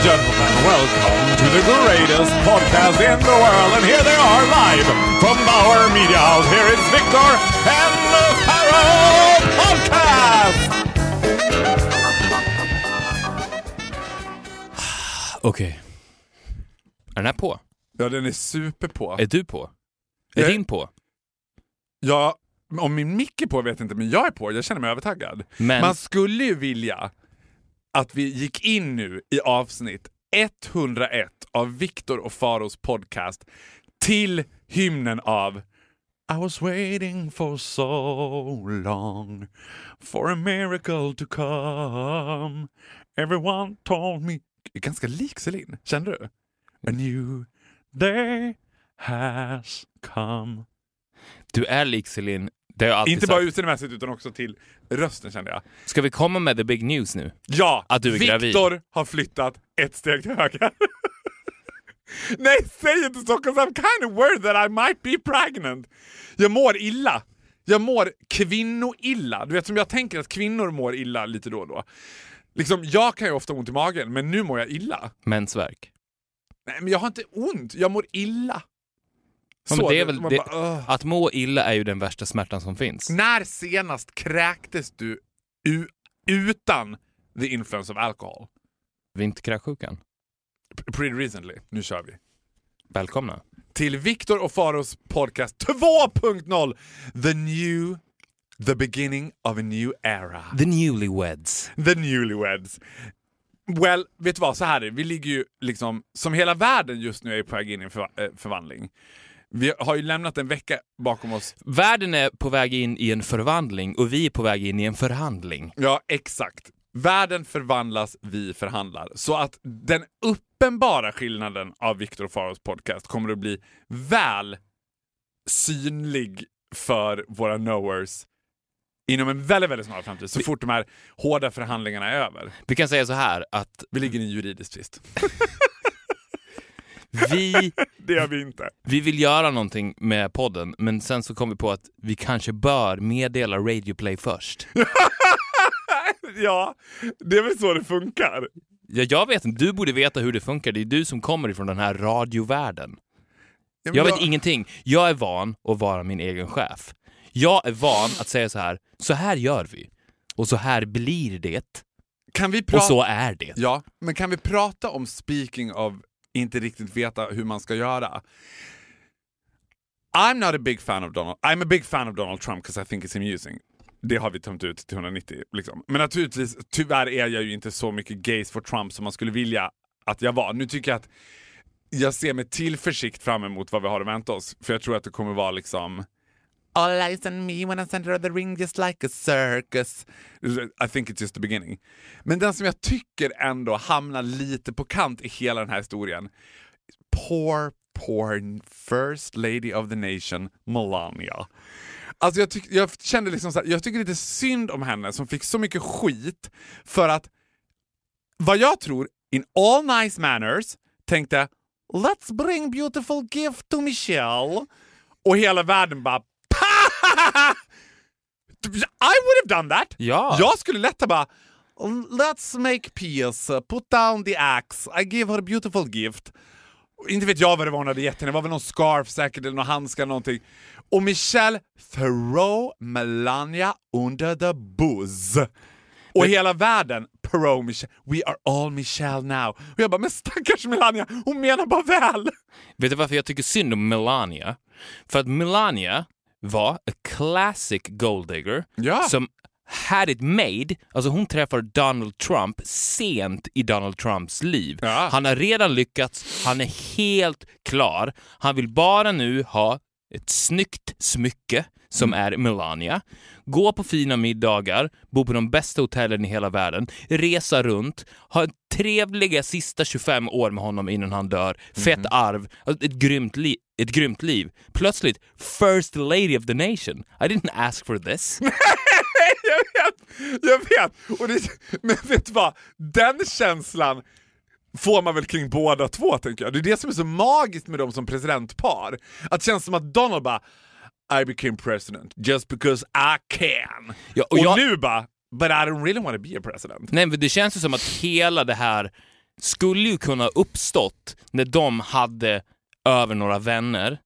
And gentlemen, welcome to the greatest podcast in the world. And here they are live from Bauer Media House. Here is Victor and the Pharaoh Podcast! Okej. Är den här på? Ja, den är super på. Är du på? Är Jag- din på? Ja, om min mick är på vet jag inte, men jag är på. Jag känner mig övertaggad. Men- Man skulle ju vilja att vi gick in nu i avsnitt 101 av Viktor och Faros podcast till hymnen av I was waiting for so long for a miracle to come Everyone told me... Ganska lik Celine, kände du? A new day has come Du är lik Celine. Det har jag alltid Inte sagt. bara utseendemässigt utan också till rösten kände jag. Ska vi komma med the big news nu? Ja, Att du är gravid. Viktor har flyttat ett steg till höger. Nej, säg inte så, I'm kind of worried that I might be pregnant. Jag mår illa. Jag mår kvinnoilla. Du vet som jag tänker att kvinnor mår illa lite då och då. Liksom, jag kan ju ofta ha ont i magen, men nu mår jag illa. Mensvärk. Nej, men jag har inte ont, jag mår illa. Ja, men det är väl det, bara, "Ugh." att må illa är ju den värsta smärtan som finns. När senast kräktes du utan the influence of alcohol? Vinterkräksjukan. Pretty recently. Nu kör vi. Välkomna. Till Viktor och Faros podcast 2.0 The new, the beginning of a new era. The newlyweds. The newlyweds. Well, vet du vad? Så här är det. Vi ligger ju liksom, som hela världen just nu är på väg in i en eh, förvandling. Vi har ju lämnat en vecka bakom oss. Världen är på väg in i en förvandling och vi är på väg in i en förhandling. Ja, exakt. Världen förvandlas, vi förhandlar. Så att den uppenbara skillnaden av Viktor Faros podcast kommer att bli väl synlig för våra knowers inom en väldigt, väldigt snar framtid. Så fort de här hårda förhandlingarna är över. Vi kan säga så här att Vi ligger i en juridisk tvist. vi, Det gör vi inte. vi vill göra någonting med podden men sen så kom vi på att vi kanske bör meddela Radioplay först. ja, det är väl så det funkar. Ja, jag vet inte, du borde veta hur det funkar. Det är du som kommer ifrån den här radiovärlden. Ja, Jag vet ingenting. Jag är van att vara min egen chef. Jag är van att säga så här, så här gör vi. Och så här blir det. Kan vi Och prata... så är det. Ja, men kan vi prata om speaking of inte riktigt veta hur man ska göra? I'm not a big fan of Donald I'm a big fan of Donald Trump because I think it's amusing. Det har vi tömt ut till 190. Liksom. Men naturligtvis, tyvärr är jag ju inte så mycket gays for Trump som man skulle vilja att jag var. Nu tycker jag att jag ser med tillförsikt fram emot vad vi har att vänta oss. För jag tror att det kommer vara liksom All eyes on me when I center of the ring just like a circus. I think it's just the beginning. Men den som jag tycker ändå hamnar lite på kant i hela den här historien. Poor, poor first lady of the nation, Melania. Alltså jag, tyck, jag kände liksom så här, jag tycker lite synd om henne som fick så mycket skit för att vad jag tror, in all nice manners, tänkte Let's bring beautiful gift to Michelle. Och hela världen bara i would have done that! Ja. Jag skulle lätt ha bara Let's make peace, put down the axe, I give her a beautiful gift. Inte vet jag vad det var hon hade gett henne, det var väl någon scarf säkert eller någon handskar eller någonting. Och Michelle throw Melania under the bus. Och hela världen, pro Michelle, we are all Michelle now. Och jag bara, men stackars Melania, hon menar bara väl. Vet du varför jag tycker synd om Melania? För att Melania var a classic golddigger Ja. som had it made. Alltså hon träffar Donald Trump sent i Donald Trumps liv. Ja. Han har redan lyckats, han är helt klar. Han vill bara nu ha ett snyggt smycke som är Melania, gå på fina middagar, bo på de bästa hotellen i hela världen, resa runt, ha trevliga sista 25 år med honom innan han dör, fett arv, alltså ett grymt, li- ett grymt liv. Plötsligt, first lady of the nation. I didn't ask for this. jag vet! Jag vet! Och det, men vet du vad? Den känslan får man väl kring båda två tänker jag. Det är det som är så magiskt med dem som presidentpar. Att det känns som att Donald bara I became president just because I can. Ja, och och jag- nu bara But I don't really want to be a president. Nej, men det känns ju som att hela det här skulle ju kunna uppstått när de hade över några vänner,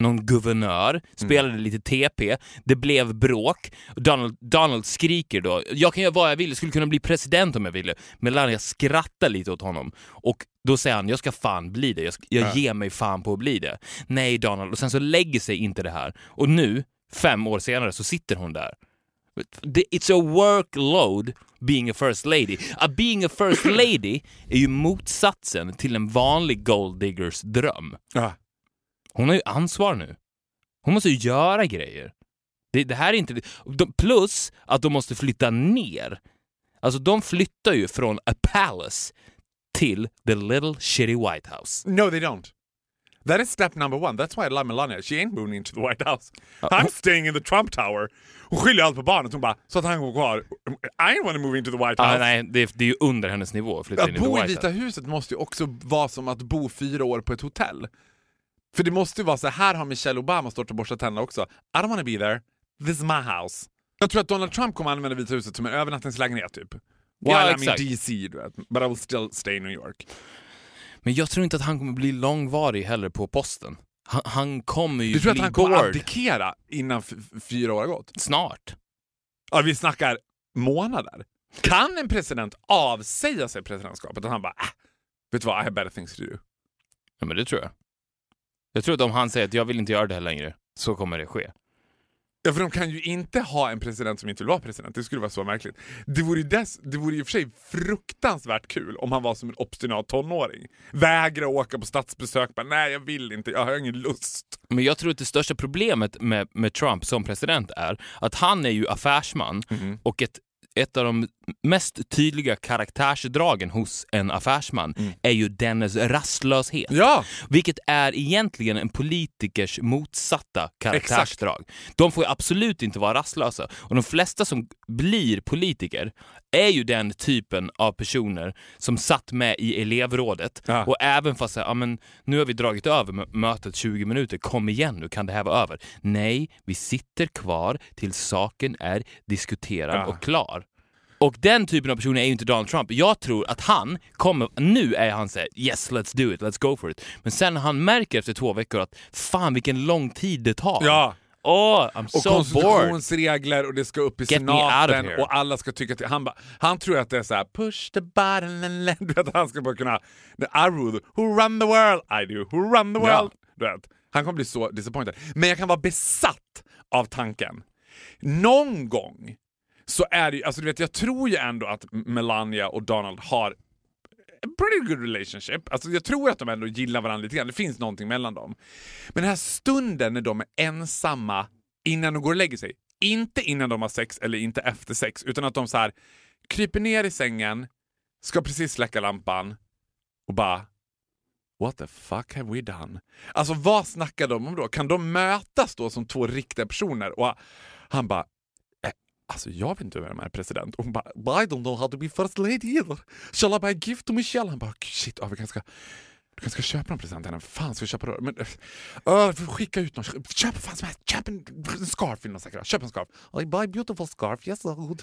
någon guvernör, spelade lite TP, det blev bråk. Donald, Donald skriker då, jag kan göra vad jag vill, jag skulle kunna bli president om jag ville. Melania skrattar lite åt honom och då säger han, jag ska fan bli det, jag, ska, jag ger mig fan på att bli det. Nej Donald, och sen så lägger sig inte det här. Och nu, fem år senare, så sitter hon där. It's a workload being a first lady. A being a first lady är ju motsatsen till en vanlig golddiggers dröm. Ja. Hon har ju ansvar nu. Hon måste ju göra grejer. Det, det här är inte... De, plus att de måste flytta ner. Alltså de flyttar ju från a palace till the little shitty White House. No they don't. That is step number one. That's why I love Melania. She ain't moving into the White House. I'm staying in the Trump Tower. Hon skyller allt på barnet. Hon bara, så att han går kvar. I ain't want to move into the White House. Ah, nej, det, det är ju under hennes nivå att flytta in Att i the bo i White Vita House. huset måste ju också vara som att bo fyra år på ett hotell. För det måste ju vara så här har Michelle Obama stått och borstat tänderna också. I don't wanna be there. This is my house. Jag tror att Donald Trump kommer använda Vita huset som en övernattningslägenhet typ. While Ja, I'm exakt. in DC, du vet. But I will still stay in New York. Men jag tror inte att han kommer bli långvarig heller på posten. Han, han kommer ju Du tror att bli han kommer bored abdikera innan fyra år har gått? snart. Ja, vi snackar månader. Kan en president avsäga sig presidentskapet och han bara äh, vet du vad, I have better things to do. Ja, men det tror jag. Jag tror att om han säger att jag vill inte göra det här längre, så kommer det ske. Ja, för de kan ju inte ha en president som inte vill vara president. Det skulle vara så märkligt. Det vore dess, det vore i och för sig fruktansvärt kul om han var som en obstinat tonåring. Vägra åka på statsbesök. Bara, Nej, jag vill inte. Jag har ingen lust. Men jag tror att det största problemet med, med Trump som president är att han är ju affärsman och ett, ett av de mest tydliga karaktärsdragen hos en affärsman är ju dennes rastlöshet. Ja! Vilket är egentligen en politikers motsatta karaktärsdrag. De får absolut inte vara rastlösa. Och de flesta som blir politiker är ju den typen av personer som satt med i elevrådet Ja. och även fast säga, ja, men nu har vi dragit över mö- mötet 20 minuter, kom igen nu, kan det här vara över? Nej, vi sitter kvar tills saken är diskuterad Ja. och klar. Och den typen av personer är ju inte Donald Trump. Jag tror att han kommer, nu är han såhär yes let's do it, let's go for it. Men sen han märker efter två veckor att fan vilken lång tid det tar. Ja! Åh, I'm Och so bored. konstitutionsregler och det ska upp i Get senaten och alla ska tycka till. Han, ba, han tror att det är så här: push the button and let... Du vet, att han ska bara kunna... I rule, who run the world? I do. Who run the Ja. world? Vet. Han kommer bli så disappointed. Men jag kan vara besatt av tanken. Någon gång så är det ju, alltså du vet jag tror ju ändå att Melania och Donald har pretty good relationship. Alltså jag tror att de ändå gillar varandra lite grann. Det finns någonting mellan dem. Men den här stunden när de är ensamma innan de går och lägger sig. Inte innan de har sex eller inte efter sex, utan att de så här kryper ner i sängen, ska precis släcka lampan och bara What the fuck have we done? Alltså vad snackar de om då? Kan de mötas då som två riktiga personer? Och han bara Alltså jag vet inte vem som är president. Och hon bara I don't know how to be first lady either. Shall I buy a gift to Michelle? Han bara shit, ja, vi kanske ska du kanske ska köpa en present till henne. Fan ska vi köpa rör? Men, uh, skicka ut någon. Köp fan som helst. Köp en, en scarf vill någon säkert. Köp en scarf. I buy beautiful scarf. Yes, good.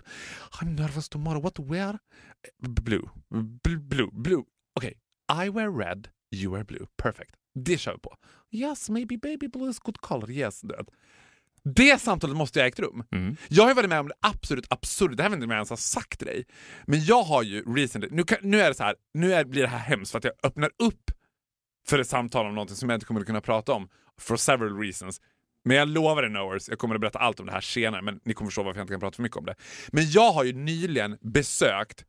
I'm nervous tomorrow. What to wear? Eh, blue. Blue. Blue. blue. Okej. I wear red. You wear blue. Perfect. Det kör vi på. Yes, maybe baby blue is good color. Yes. Det, det samtalet måste ju ha ägt rum. Jag har varit med om det absolut absurda, det här vet jag inte om jag ens har sagt till dig. Men jag har ju recently, nu, kan, nu är det så här, nu är, blir det här hemskt för att jag öppnar upp för ett samtal om någonting som jag inte kommer att kunna prata om for several reasons. Men jag lovar er Knowers, jag kommer att berätta allt om det här senare, men ni kommer förstå varför jag inte kan prata för mycket om det. Men jag har ju nyligen besökt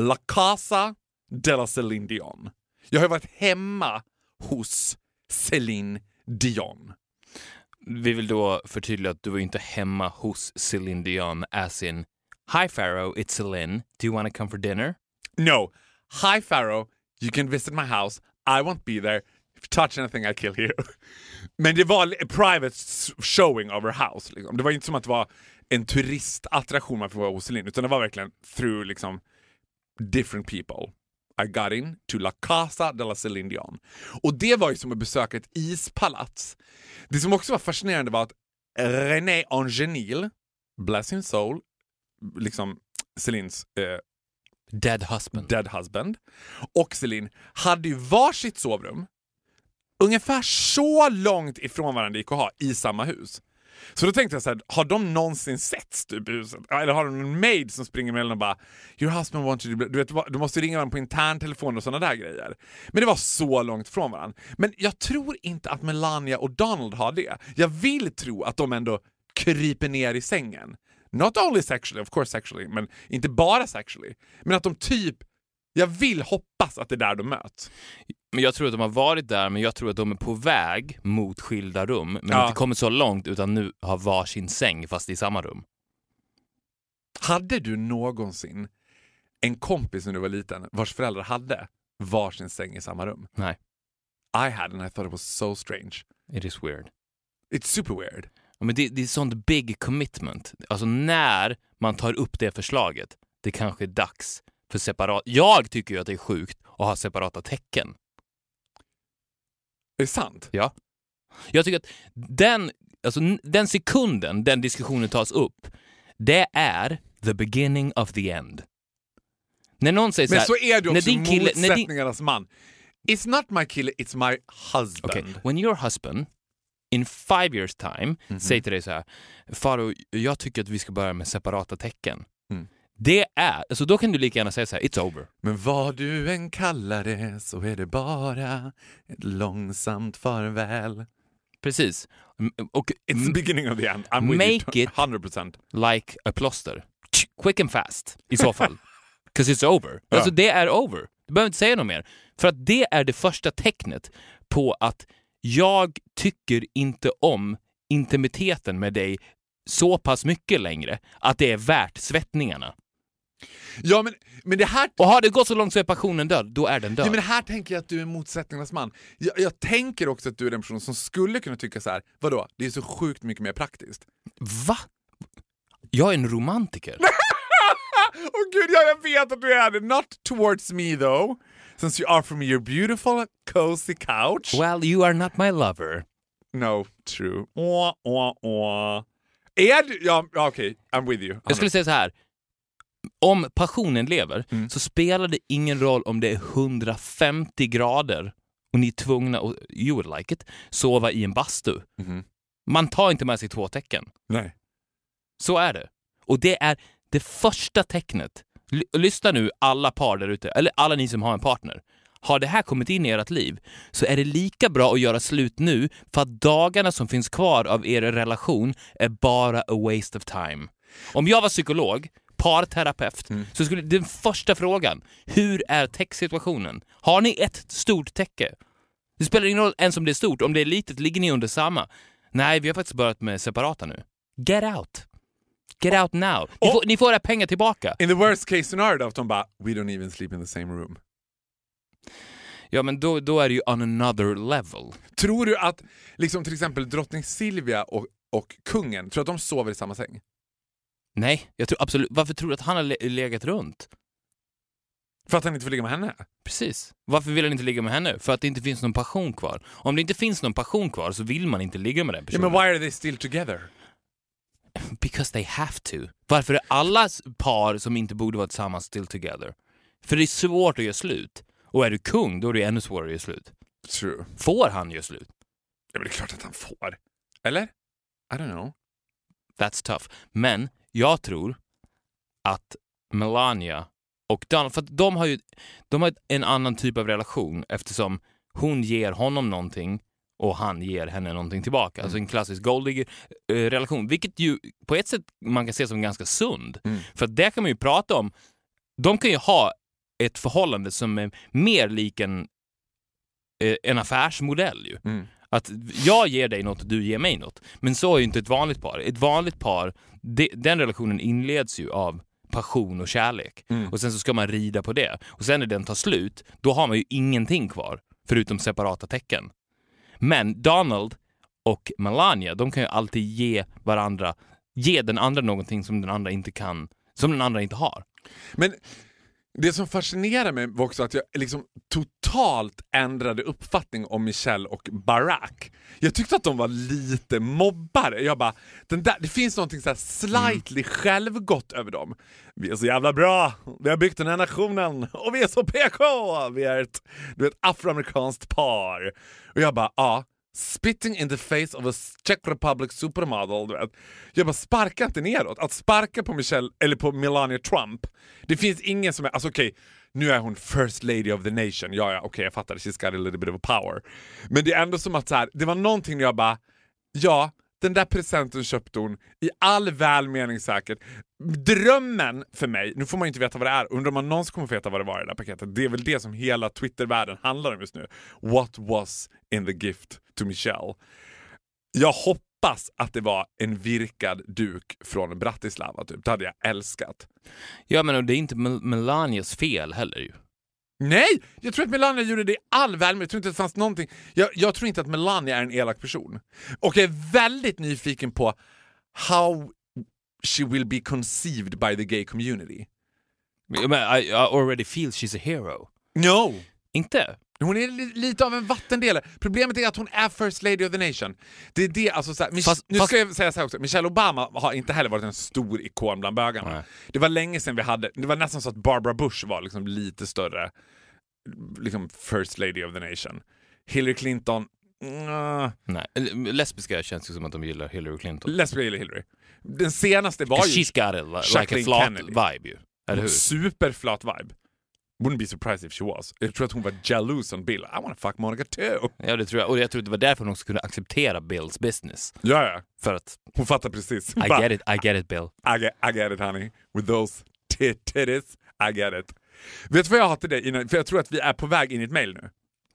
La Casa de la Céline Dion. Jag har ju varit hemma hos Céline Dion. Vi vill då förtydliga att du var inte hemma hos Celine Dion as in Hi Pharaoh, it's Celine. Do you want to come for dinner? No. Hi Pharaoh, you can visit my house. I won't be there. If you touch anything I kill you. Men det var en private showing of her house. Liksom. Det var inte som att det var en turistattraktion man får vara hos Celine, utan det var verkligen through liksom different people. I got in to La Casa de la Celine Dion. Och det var ju som att besöka ett ispalats. Det som också var fascinerande var att René Angenil, bless his soul, liksom Celines eh, Dead husband. dead husband och Celine hade ju varsitt sovrum ungefär så långt ifrån varandra det gick att ha i samma hus. Så då tänkte jag så här, har de någonsin setts typ i huset? Eller har de en maid som springer mellan och bara “Your husband wants you to...” Du, vet, du måste ringa varandra på interntelefon och sådana där grejer. Men det var så långt från varandra. Men jag tror inte att Melania och Donald har det. Jag vill tro att de ändå kryper ner i sängen. Not only sexually, of course sexually, men inte bara sexually. Men att de typ, jag vill hoppas att det är där de möts. Men jag tror att de har varit där, men jag tror att de är på väg mot skilda rum. Men Ja. inte kommit så långt, utan nu har varsin säng fast i samma rum. Hade du någonsin en kompis när du var liten vars föräldrar hade varsin säng i samma rum? Nej, I had and I thought it was so strange. it is weird. It's super weird. Ja, Men det, det är sånt big commitment. Alltså när man tar upp det förslaget, det kanske är dags för separat... Jag tycker ju att det är sjukt att ha separata tecken. Är det sant? Ja. Jag tycker att den, alltså, den sekunden den diskussionen tas upp, det är the beginning of the end. När någon säger Men så, så här, är du när också din kille, när din, motsättningarnas man. It's not my kille, it's my husband. okay, when your husband in five years time Mhm. säger till dig så här, Faro, jag tycker att vi ska börja med separata tecken. Det är, alltså då kan du lika gärna säga så här, it's over. Men vad du än kallar det så är det bara ett långsamt farväl. Precis. Och It's the beginning of the end. I'm with Make you it- 100%. like a plåster. Quick and fast i så fall. 'Cause it's over. Alltså det är over. Du behöver inte säga något mer. För att det är det första tecknet på att jag tycker inte om intimiteten med dig så pass mycket längre att det är värt svettningarna. Ja, men, men det här Och har det gått så långt så är passionen död, då är den död. Ja, men här tänker jag att du är motsättningarnas man. Jag, jag tänker också att du är den person som skulle kunna tycka så här. vadå, det är så sjukt mycket mer praktiskt. Va? Jag är en romantiker. Åh gud, ja, jag vet att du är det. Not towards me though. Since you offer me your beautiful cozy couch. well, you are not my lover. No, true. Åh, åh, åh. Är du... Ja, okej. I'm with you. Jag skulle säga så här. Om passionen lever Mm. så spelar det ingen roll om det är 150 grader och ni är tvungna att, you would like it, sova i en bastu. Mhm. Man tar inte med sig två tecken. Nej. Så är det. Och det är det första tecknet. L- lyssna nu alla par där ute, eller alla ni som har en partner. Har det här kommit in i ert liv så är det lika bra att göra slut nu för att dagarna som finns kvar av er relation är bara a waste of time. Om jag var psykolog, parterapeut, så skulle den första frågan, hur är täcksituationen? Har ni ett stort täcke? Det spelar ingen roll ens om det är stort, om det är litet ligger ni under samma. Nej, vi har faktiskt börjat med separata nu. Get out! Get out now! Ni, Och- får, ni får era pengar tillbaka. In the worst case scenario då, att de bara “We don't even sleep in the same room”. Ja, men då, då är det ju on another level. Tror du att liksom till exempel drottning Silvia och, och kungen, tror att de sover i samma säng? Nej, jag tror absolut... Varför tror du att han har le- legat runt? För att han inte får ligga med henne? Precis. Varför vill han inte ligga med henne? För att det inte finns någon passion kvar. Om det inte finns någon passion kvar så vill man inte ligga med den Ja, personen. men why are they still together? Because they have to. Varför är alla par som inte borde vara tillsammans still together? För det är svårt att göra slut. Och är du kung, då är det ännu svårare att göra slut. True. Får han göra slut? Ja, men det är klart att han får. Eller? I don't know. That's tough. Men jag tror att Melania och Donald, för att de har ju de har en annan typ av relation eftersom hon ger honom någonting och han ger henne någonting tillbaka. Alltså en klassisk golddigger-relation, vilket ju på ett sätt man kan se som ganska sund. Mm. För där kan man ju prata om, de kan ju ha ett förhållande som är mer lik en eh, en affärsmodell ju. Mm. Att jag ger dig något och du ger mig något. Men så är ju inte ett vanligt par. Ett vanligt par, det, den relationen inleds ju av passion och kärlek. Mm. Och sen så ska man rida på det. Och sen när den tar slut, då har man ju ingenting kvar. Förutom separata tecken. Men Donald och Melania, de kan ju alltid ge varandra, ge den andra någonting som den andra inte kan, som den andra inte har. Men det som fascinerar mig var också att jag liksom totalt ändrade uppfattning om Michelle och Barack. Jag tyckte att de var lite mobbare. Jag bara, den där, det finns någonting så här slightly självgott över dem. Vi är så jävla bra, vi har byggt den här nationen och vi är så PK! Vi är ett, du vet, afroamerikanskt par. Och jag bara, ja. Spitting in the face of a Czech Republic supermodel. Du vet. Jag bara, sparka inte neråt. Att sparka på Michelle, eller på Melania Trump, det finns ingen som är... Alltså okej, nu är hon first lady of the nation. Ja, ja, okej, jag fattar. She's got a little bit of power. Men det är ändå som att så här, det var någonting jag bara, ja, den där presenten köpte hon i all välmening säkert. Drömmen för mig, nu får man ju inte veta vad det är, undrar om man någonsin kommer få veta vad det var i det där paketet. Det är väl det som hela Twitter-världen handlar om just nu. What was in the gift to Michelle? Jag hoppas att det var en virkad duk från Bratislava, typ. det hade jag älskat. Ja, men det är inte Mel- Melanias fel heller ju. Nej! Jag tror att Melania gjorde det i all välmening. Jag tror inte att det fanns någonting. Jag, jag tror inte att Melania är en elak person. Och jag är väldigt nyfiken på how she will be conceived by the gay community. I, I already feel she's a hero. No! Inte? Hon är li- lite av en vattendelare. Problemet är att hon är first lady of the nation. Det är det, alltså så här, Fast- nu fast- ska jag säga så också, Michelle Obama har inte heller varit en stor ikon bland bögarna. Nej. Det var länge sedan vi hade, det var nästan så att Barbara Bush var liksom lite större liksom first lady of the nation. Hillary Clinton, mm, Nej. Lesbiska känns ju som att de gillar Hillary Clinton. lesbiska gillar Hillary. Den senaste var ju She's got a, li- like a flat Kennedy. vibe ju. Superflat vibe. Wouldn't be surprised if she was. Jag tror att hon var jealous on Bill. I wanna fuck Monica too. Ja, det tror jag. Och jag tror det var därför hon också kunde acceptera Bills business. Ja, ja. För att, Hon fattar precis. I Bara, get it, I get it Bill. I get, I get it honey. With those tit- titties, I get it. Vet du vad jag har till dig innan? För jag tror att vi är på väg in i ett mail nu.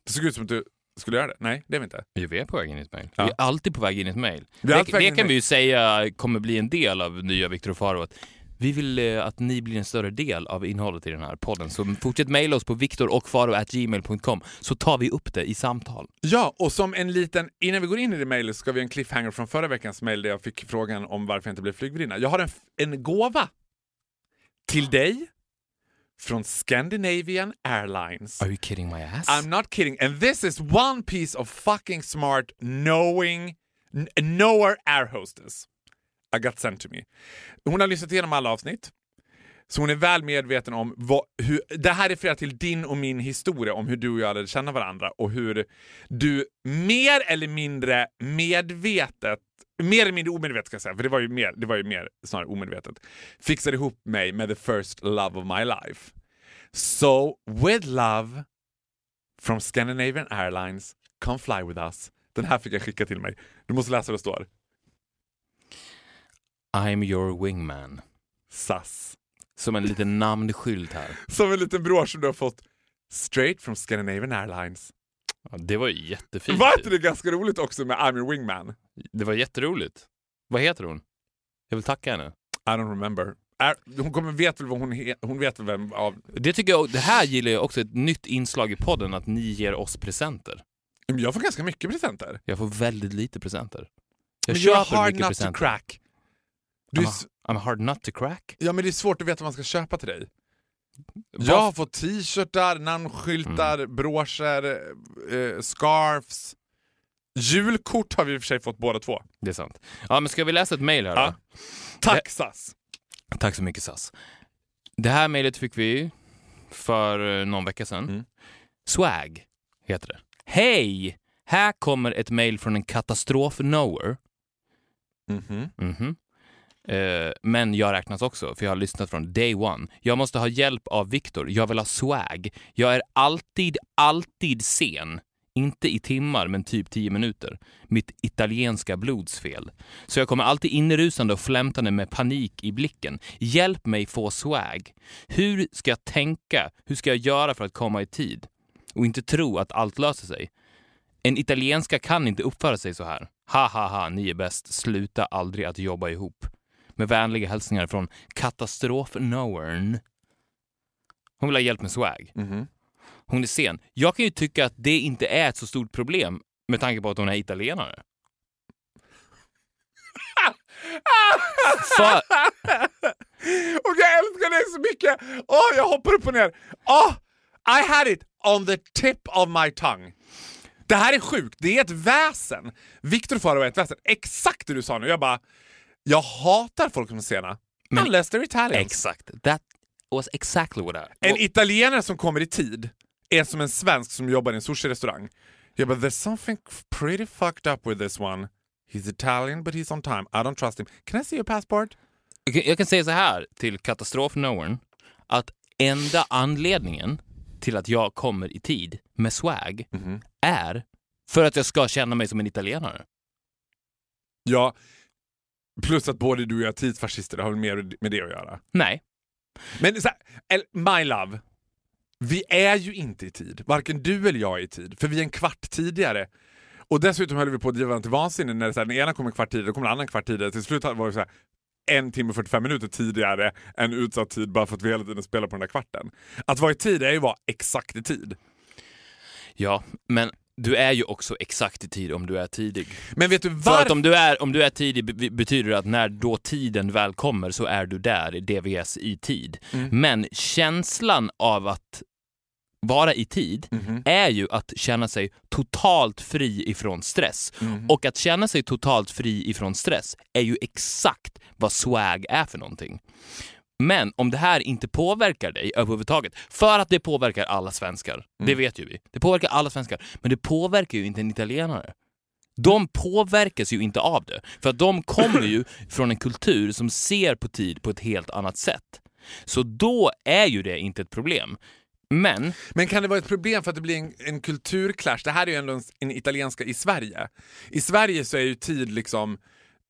Det såg ut som att du skulle göra det. Nej, det är vi inte. Jo, vi är på väg in i ett mejl. Ja. Vi är alltid på väg in i ett mejl. Är Det, det kan vi ju säga kommer bli en del av nya Victor och Faro. att Vi vill eh, att ni blir en större del av innehållet i den här podden. Så fortsätt mejla oss på viktorochfaro.gmail.com så tar vi upp det i samtal. Ja, och som en liten, innan vi går in i det mejlet ska vi ha en cliffhanger från förra veckans mejl där jag fick frågan om varför jag inte blev flygvärdinna. Jag har en, en gåva till dig från Scandinavian Airlines. Are you kidding my ass? I'm not kidding. And this is one piece of fucking smart knowing knower air hostess i got sent to me. Hon har lyssnat igenom alla avsnitt. Så hon är väl medveten om vad, hur, det här refererar till din och min historia om hur du och jag lärde känna varandra och hur du mer eller mindre medvetet, mer eller mindre omedvetet ska jag säga, för det var ju mer, det var ju mer snarare omedvetet, fixade ihop mig med the first love of my life. So with love from Scandinavian Airlines, come fly with us. Den här fick jag skicka till mig. Du måste läsa vad det står. I'm your wingman. SAS. Som en liten namnskylt här. Som en liten bror som du har fått straight from Scandinavian Airlines. Ja, det var ju jättefint. Var inte det ganska roligt också med I'm your wingman? Det var jätteroligt. Vad heter hon? Jag vill tacka henne. I don't remember. Hon kommer vet väl vad hon he, Hon vet väl vem av... Det, tycker jag, det här gillar jag också, ett nytt inslag i podden, att ni ger oss presenter. Jag får ganska mycket presenter. Jag får väldigt lite presenter. Jag men köper mycket presenter. to crack. I'm, a, I'm a hard nut to crack. ja men det är svårt att veta vad man ska köpa till dig. Jag har fått t-shirtar, namnskyltar, Mm. broscher, eh, scarfs. Julkort har vi i och för sig fått båda två. Det är sant. Ja, men ska vi läsa ett mejl här Ja. Tack SAS! Tack så mycket SAS. Det här mejlet fick vi för eh, någon vecka sedan. Mm. Swag heter det. Hej! Här kommer ett mejl från en katastrof-knower. Mhm. Mhm. Eh, men jag räknas också, för jag har lyssnat från day one. Jag måste ha hjälp av Viktor. Jag vill ha swag. Jag är alltid, alltid sen. Inte i timmar, men typ tio minuter. Mitt italienska blodsfel. Så jag kommer alltid inrusande och flämtande med panik i blicken. Hjälp mig få swag. Hur ska jag tänka? Hur ska jag göra för att komma i tid? och inte tro att allt löser sig. En italienska kan inte uppföra sig så här. Ha ha ha, ni är bäst. Sluta aldrig att jobba ihop. Med vänliga hälsningar från Katastrof-knowern. Hon vill ha hjälp med swag. Mhm. Hon är sen. Jag kan ju tycka att det inte är ett så stort problem med tanke på att hon är italienare. För, Och jag älskar dig så mycket! Åh, jag hoppar upp och ner. Åh, I had it on the tip of my tongue. Det här är sjukt, det är ett väsen. Victor Faro är ett väsen. Exakt det du sa nu. Jag bara, jag hatar folk som är sena. Men- Unless they're Italians. exakt. That was exactly what I... En italienare som kommer i tid är som en svensk som jobbar i en sushi-restaurang. Jag bara, there's something pretty fucked up with this one. He's Italian but he's on time. I don't trust him. Can I see your passport? Jag kan- Jag kan säga så här till katastrofknowern att enda anledningen till att jag kommer i tid med swag är för att jag ska känna mig som en italienare. Ja, plus att både du och jag är tidsfascister, det har väl mer med det att göra. Nej. Men så här, my love, vi är ju inte i tid. Varken du eller jag är i tid, för vi är en kvart tidigare. Och dessutom höll vi på att driva den till vansinne när det så här, den ena kom en kvart tidigare, då kom den andra en kvart tidigare. Till slut var det så här, en timme och 45 minuter tidigare än utsatt tid bara för att vi hela tiden spelar på den där kvarten. Att vara i tid är ju att vara exakt i tid. Ja, men du är ju också exakt i tid om du är tidig. Men vet du För att varför? om du är, om du är tidig be- betyder det att när då tiden väl kommer så är du där, i DVS, i tid. Men känslan av att vara i tid är ju att känna sig totalt fri ifrån stress. Och att känna sig totalt fri ifrån stress är ju exakt vad swag är för någonting. Men om det här inte påverkar dig överhuvudtaget, för att det påverkar alla svenskar, det vet ju vi. Det påverkar alla svenskar, men det påverkar ju inte en italienare. De påverkas ju inte av det, för att de kommer ju från en kultur som ser på tid på ett helt annat sätt. Så då är ju det inte ett problem. Men Men kan det vara ett problem för att det blir en, en kulturclash? Det här är ju ändå en, en italienska i Sverige. I Sverige så är ju tid liksom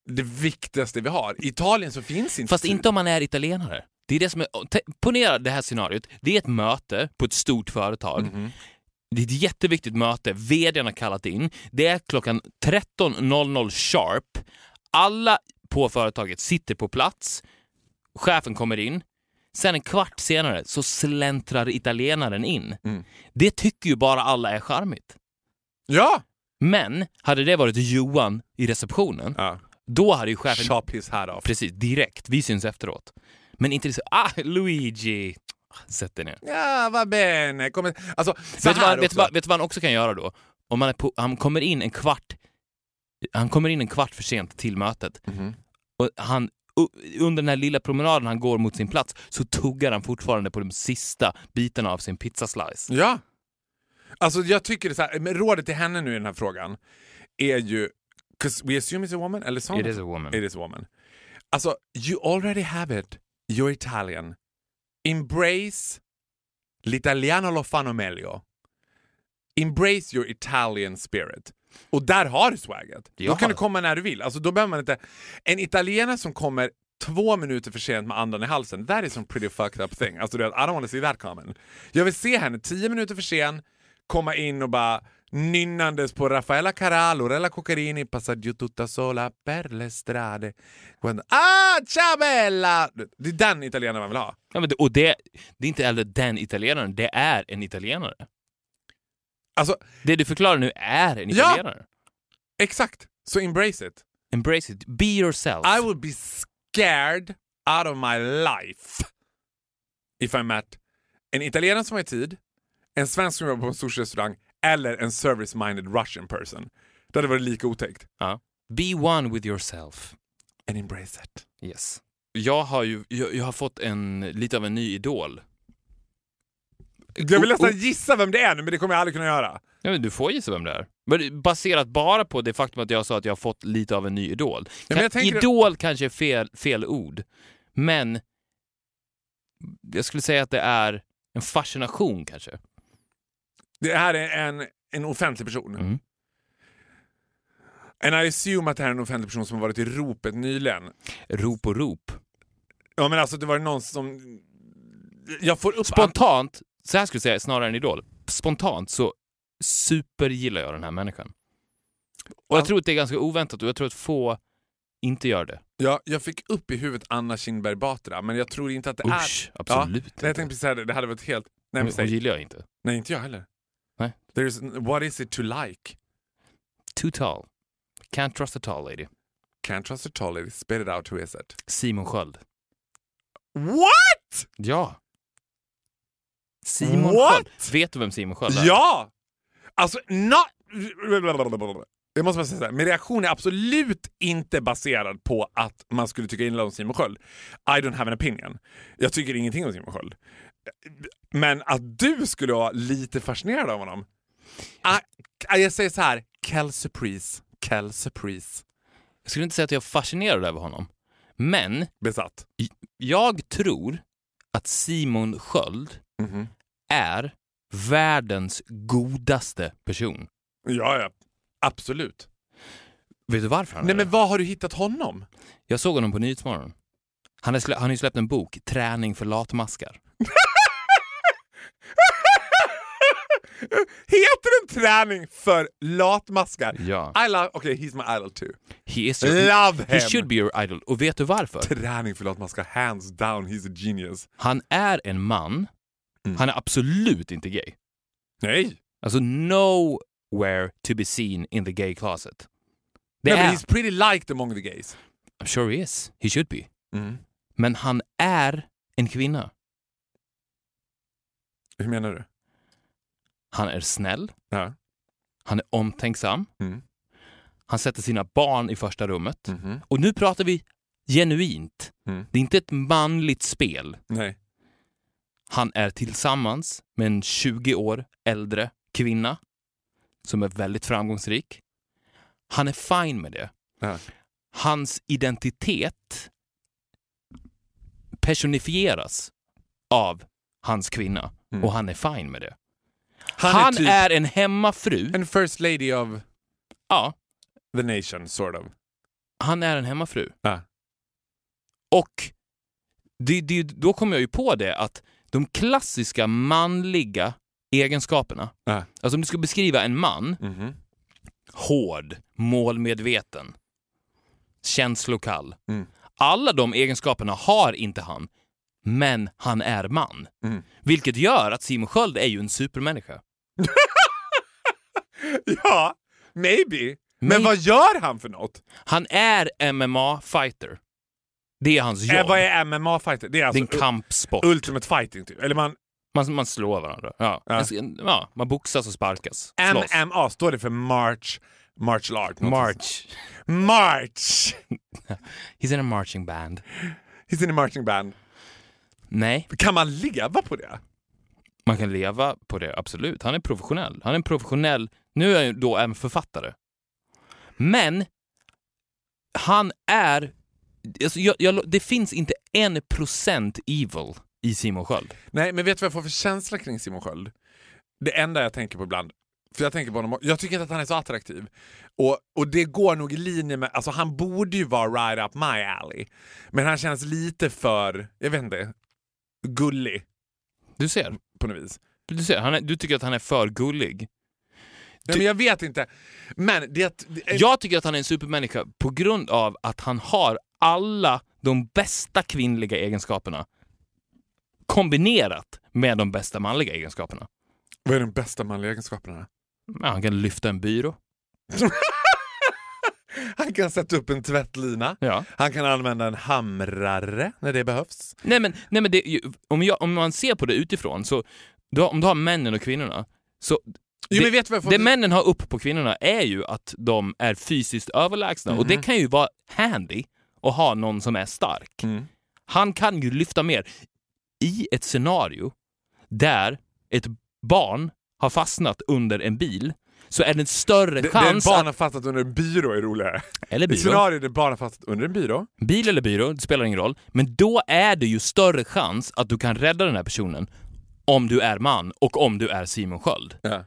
det viktigaste vi har. I Italien så finns inte Fast inte om man är italienare. Det är det som är, ponera det här scenariot. Det är ett möte på ett stort företag. Mhm. Det är ett jätteviktigt möte. VDn har kallat in. Det är klockan 13.00 sharp. Alla på företaget sitter på plats. Chefen kommer in. Sen en kvart senare så släntrar italienaren in. Mm. Det tycker ju bara alla är charmigt. Ja! Men hade det varit Johan i receptionen, ja. Då hade ju chefen Chop his hat off. Precis, direkt. Vi syns efteråt. Men inte så, ah, Luigi! Sätt dig ner. Ja, vad bene. Kommer... Alltså, så Vet du, vad, vet, vad, vet du vad han också kan göra då? Om man är på, han kommer in en kvart han kommer in en kvart för sent till mötet. Mhm. Och han, under den här lilla promenaden han går mot sin plats så tuggar han fortfarande på de sista bitarna av sin pizzaslice. Ja. Alltså jag tycker så här, rådet till henne nu i den här frågan är ju, 'cause we assume it's a woman, eller? It is a woman. It is a woman. Alltså, you already have it. You're Italian. Embrace l'italiano lo fanno meglio. Embrace your Italian spirit. Och där har du swaget. Då Ja. kan du komma när du vill. Alltså, då behöver man inte... En italienare som kommer två minuter för sent med andan i halsen, that is some pretty fucked up thing. Alltså, I don't want to see that coming. Jag vill se henne tio minuter för sen komma in och bara nynnandes på Raffaella Carrà, Lorella Cuccarini, passa giù tutta sola per le strade. Quando- Ah, ciao bella! Det är den italienaren man vill ha. Ja, men det, och det, det är inte heller den italienaren, det är en italienare. Alltså, Det du förklarar nu är en Ja! italienare. exakt. Så embrace it. Embrace it. Be yourself. I would be scared out of my life if I met en italienare som har tid, en svensk som jobbar på en sushi-restaurang eller en service-minded Russian person. Det hade varit lika otäckt. Ja. Be one with yourself. And embrace it. Yes. Jag har ju jag, jag har fått en, lite av en ny idol. Jag vill nästan gissa vem det är nu, men det kommer jag aldrig kunna göra. Ja, men du får gissa vem det är. Men baserat bara på det faktum att jag sa att jag har fått lite av en ny idol. men Kan- jag tänker- idol kanske är fel, fel ord, men jag skulle säga att det är en fascination kanske. Det här är en, en offentlig person. Mm. And I assume att det här är en offentlig person som har varit i ropet nyligen. Rop och rop. Ja men alltså det var någon som... Jag får upp... Spontant, så här skulle jag säga snarare än idol. spontant så supergillar jag den här människan. Och jag tror att det är ganska oväntat och jag tror att få inte gör det. Ja, jag fick upp i huvudet Anna Kinberg Batra, men jag tror inte att det Usch, är... absolut ja, inte. Jag tänkte precis säga det, det hade varit helt... Nej, men Hon, hon gillar jag inte. Nej, inte jag heller. There's, what is it to like? Too tall. Can't trust a tall lady. Can't trust a tall lady, spit it out, who is it? Simon Sköld. What? Ja. Simon What? Sköld. Vet du vem Simon Sköld är? Ja! Alltså, not... Jag måste bara säga så här, min reaktion är absolut inte baserad på att man skulle tycka illa om Simon Sköld. I don't have an opinion. Jag tycker ingenting om Simon Sköld. Men att du skulle vara lite fascinerad av honom. Ah, jag säger så här, Kel surprise, Kel surprise. Jag skulle inte säga att jag är fascinerad över honom. Men Besatt. jag tror att Simon Sköld Mhm. är världens godaste person. Ja, ja. Absolut. Vet du varför han Nej är men det? var har du hittat honom? Jag såg honom på Nyhetsmorgon. Han har, han har ju släppt en bok, Träning för latmaskar. Heter den träning för latmaskar? Ja. I love, okay, he's my idol too. He, is your, Love he him. should be your idol. Och vet du varför? Träning för latmaskar, hands down, he's a genius. Han är en man. Mm. Han är absolut inte gay. Nej! Alltså nowhere to be seen in the gay closet. Det är, men he's pretty liked among the gays. I'm sure he is. He should be. Mm. Men han är en kvinna. Hur menar du? Han är snäll. Ja. Han är omtänksam. Mm. Han sätter sina barn i första rummet. Mhm. Och nu pratar vi genuint. Mm. Det är inte ett manligt spel. Nej. Han är tillsammans med en 20 år äldre kvinna som är väldigt framgångsrik. Han är fine med det. Ja. Hans identitet personifieras av hans kvinna Mm. och han är fine med det. Han, Han, är typ är en hemmafru. en first lady of Ja, the nation, sort of. han är en hemmafru. Ja. Och det, det, då kommer jag ju på det att de klassiska manliga egenskaperna, Ja. alltså om du ska beskriva en man, Mhm. hård, målmedveten, känslokall. Mm. Alla de egenskaperna har inte han, men han är man. Mm. Vilket gör att Simon Sköld är ju en supermänniska. Ja, maybe. Men May- vad gör han för något? Han är MMA-fighter. Det är hans jobb. Eh, vad är MMA-fighter? Det är det alltså är en kampsport. ultimate fighting typ. Eller man, Man, man slår varandra. Ja. Ja. Ja. man boxas och sparkas. Slåss. MMA, står det för march, art? något March. March! He's in a marching band. He's in a marching band. Nej, Kan man leva på det? Man kan leva på det, absolut. Han är professionell. Han är en professionell... Nu är han ju då en författare. Men han är... Alltså jag, jag, det finns inte en procent evil i Simon Sköld. Nej, men vet du vad jag får för känsla kring Simon Sköld? Det enda jag tänker på ibland, för jag tänker på honom, jag tycker inte att han är så attraktiv. Och, och det går nog i linje med, alltså han borde ju vara right up my alley. Men han känns lite för, jag vet inte, gullig du ser. på något vis. Du, ser han är, du tycker att han är för gullig. Nej, men jag vet inte. Men det... det Jag tycker att han är en supermänniska på grund av att han har alla de bästa kvinnliga egenskaperna kombinerat med de bästa manliga egenskaperna. Vad är de bästa manliga egenskaperna? Ja, han kan lyfta en byrå. Han kan sätta upp en tvättlina. Ja. Han kan använda en hamrare när det behövs. Nej men, nej, men det, om, jag, om man ser på det utifrån, så har, om du har männen och kvinnorna, så Jo, det, du det männen har upp på kvinnorna är ju att de är fysiskt överlägsna och det kan ju vara handy att ha någon som är stark. Mm. Han kan ju lyfta mer. I ett scenario där ett barn har fastnat under en bil så är det en större Det, det chans barn har fastnat under en byrå är roligare. Eller I byrå. scenario där barn har fastnat under en byrå. Bil eller byrå, det spelar ingen roll. Men då är det ju större chans att du kan rädda den här personen om du är man och om du är Simon Sköld. Ja.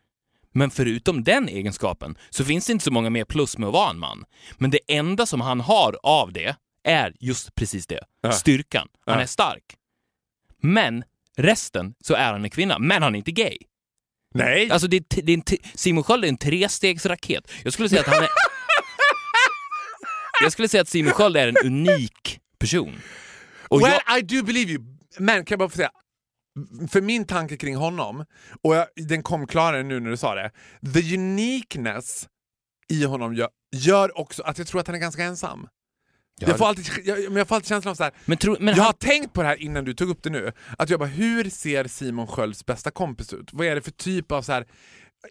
Men förutom den egenskapen så finns det inte så många mer plus med att vara en man. Men det enda som han har av det är just precis det. Ja. Styrkan. Han Ja. är stark. Men resten så är han en kvinna. Men han är inte gay. Nej! Alltså det är, det är en Simon Sköld är en trestegsraket. Jag skulle säga att han är... jag skulle säga att Simon Sköld är en unik person. Och well, jag, I do believe you. Men kan jag bara få säga, för min tanke kring honom, och jag, den kom klarare nu när du sa det, the uniqueness i honom gör, gör också att jag tror att han är ganska ensam. Jag får, alltid, jag, men jag får alltid känslan av så här, men tro, men jag han, har tänkt på det här innan du tog upp det nu, att jag bara, hur ser Simon Skölds bästa kompis ut? Vad är det för typ av så här,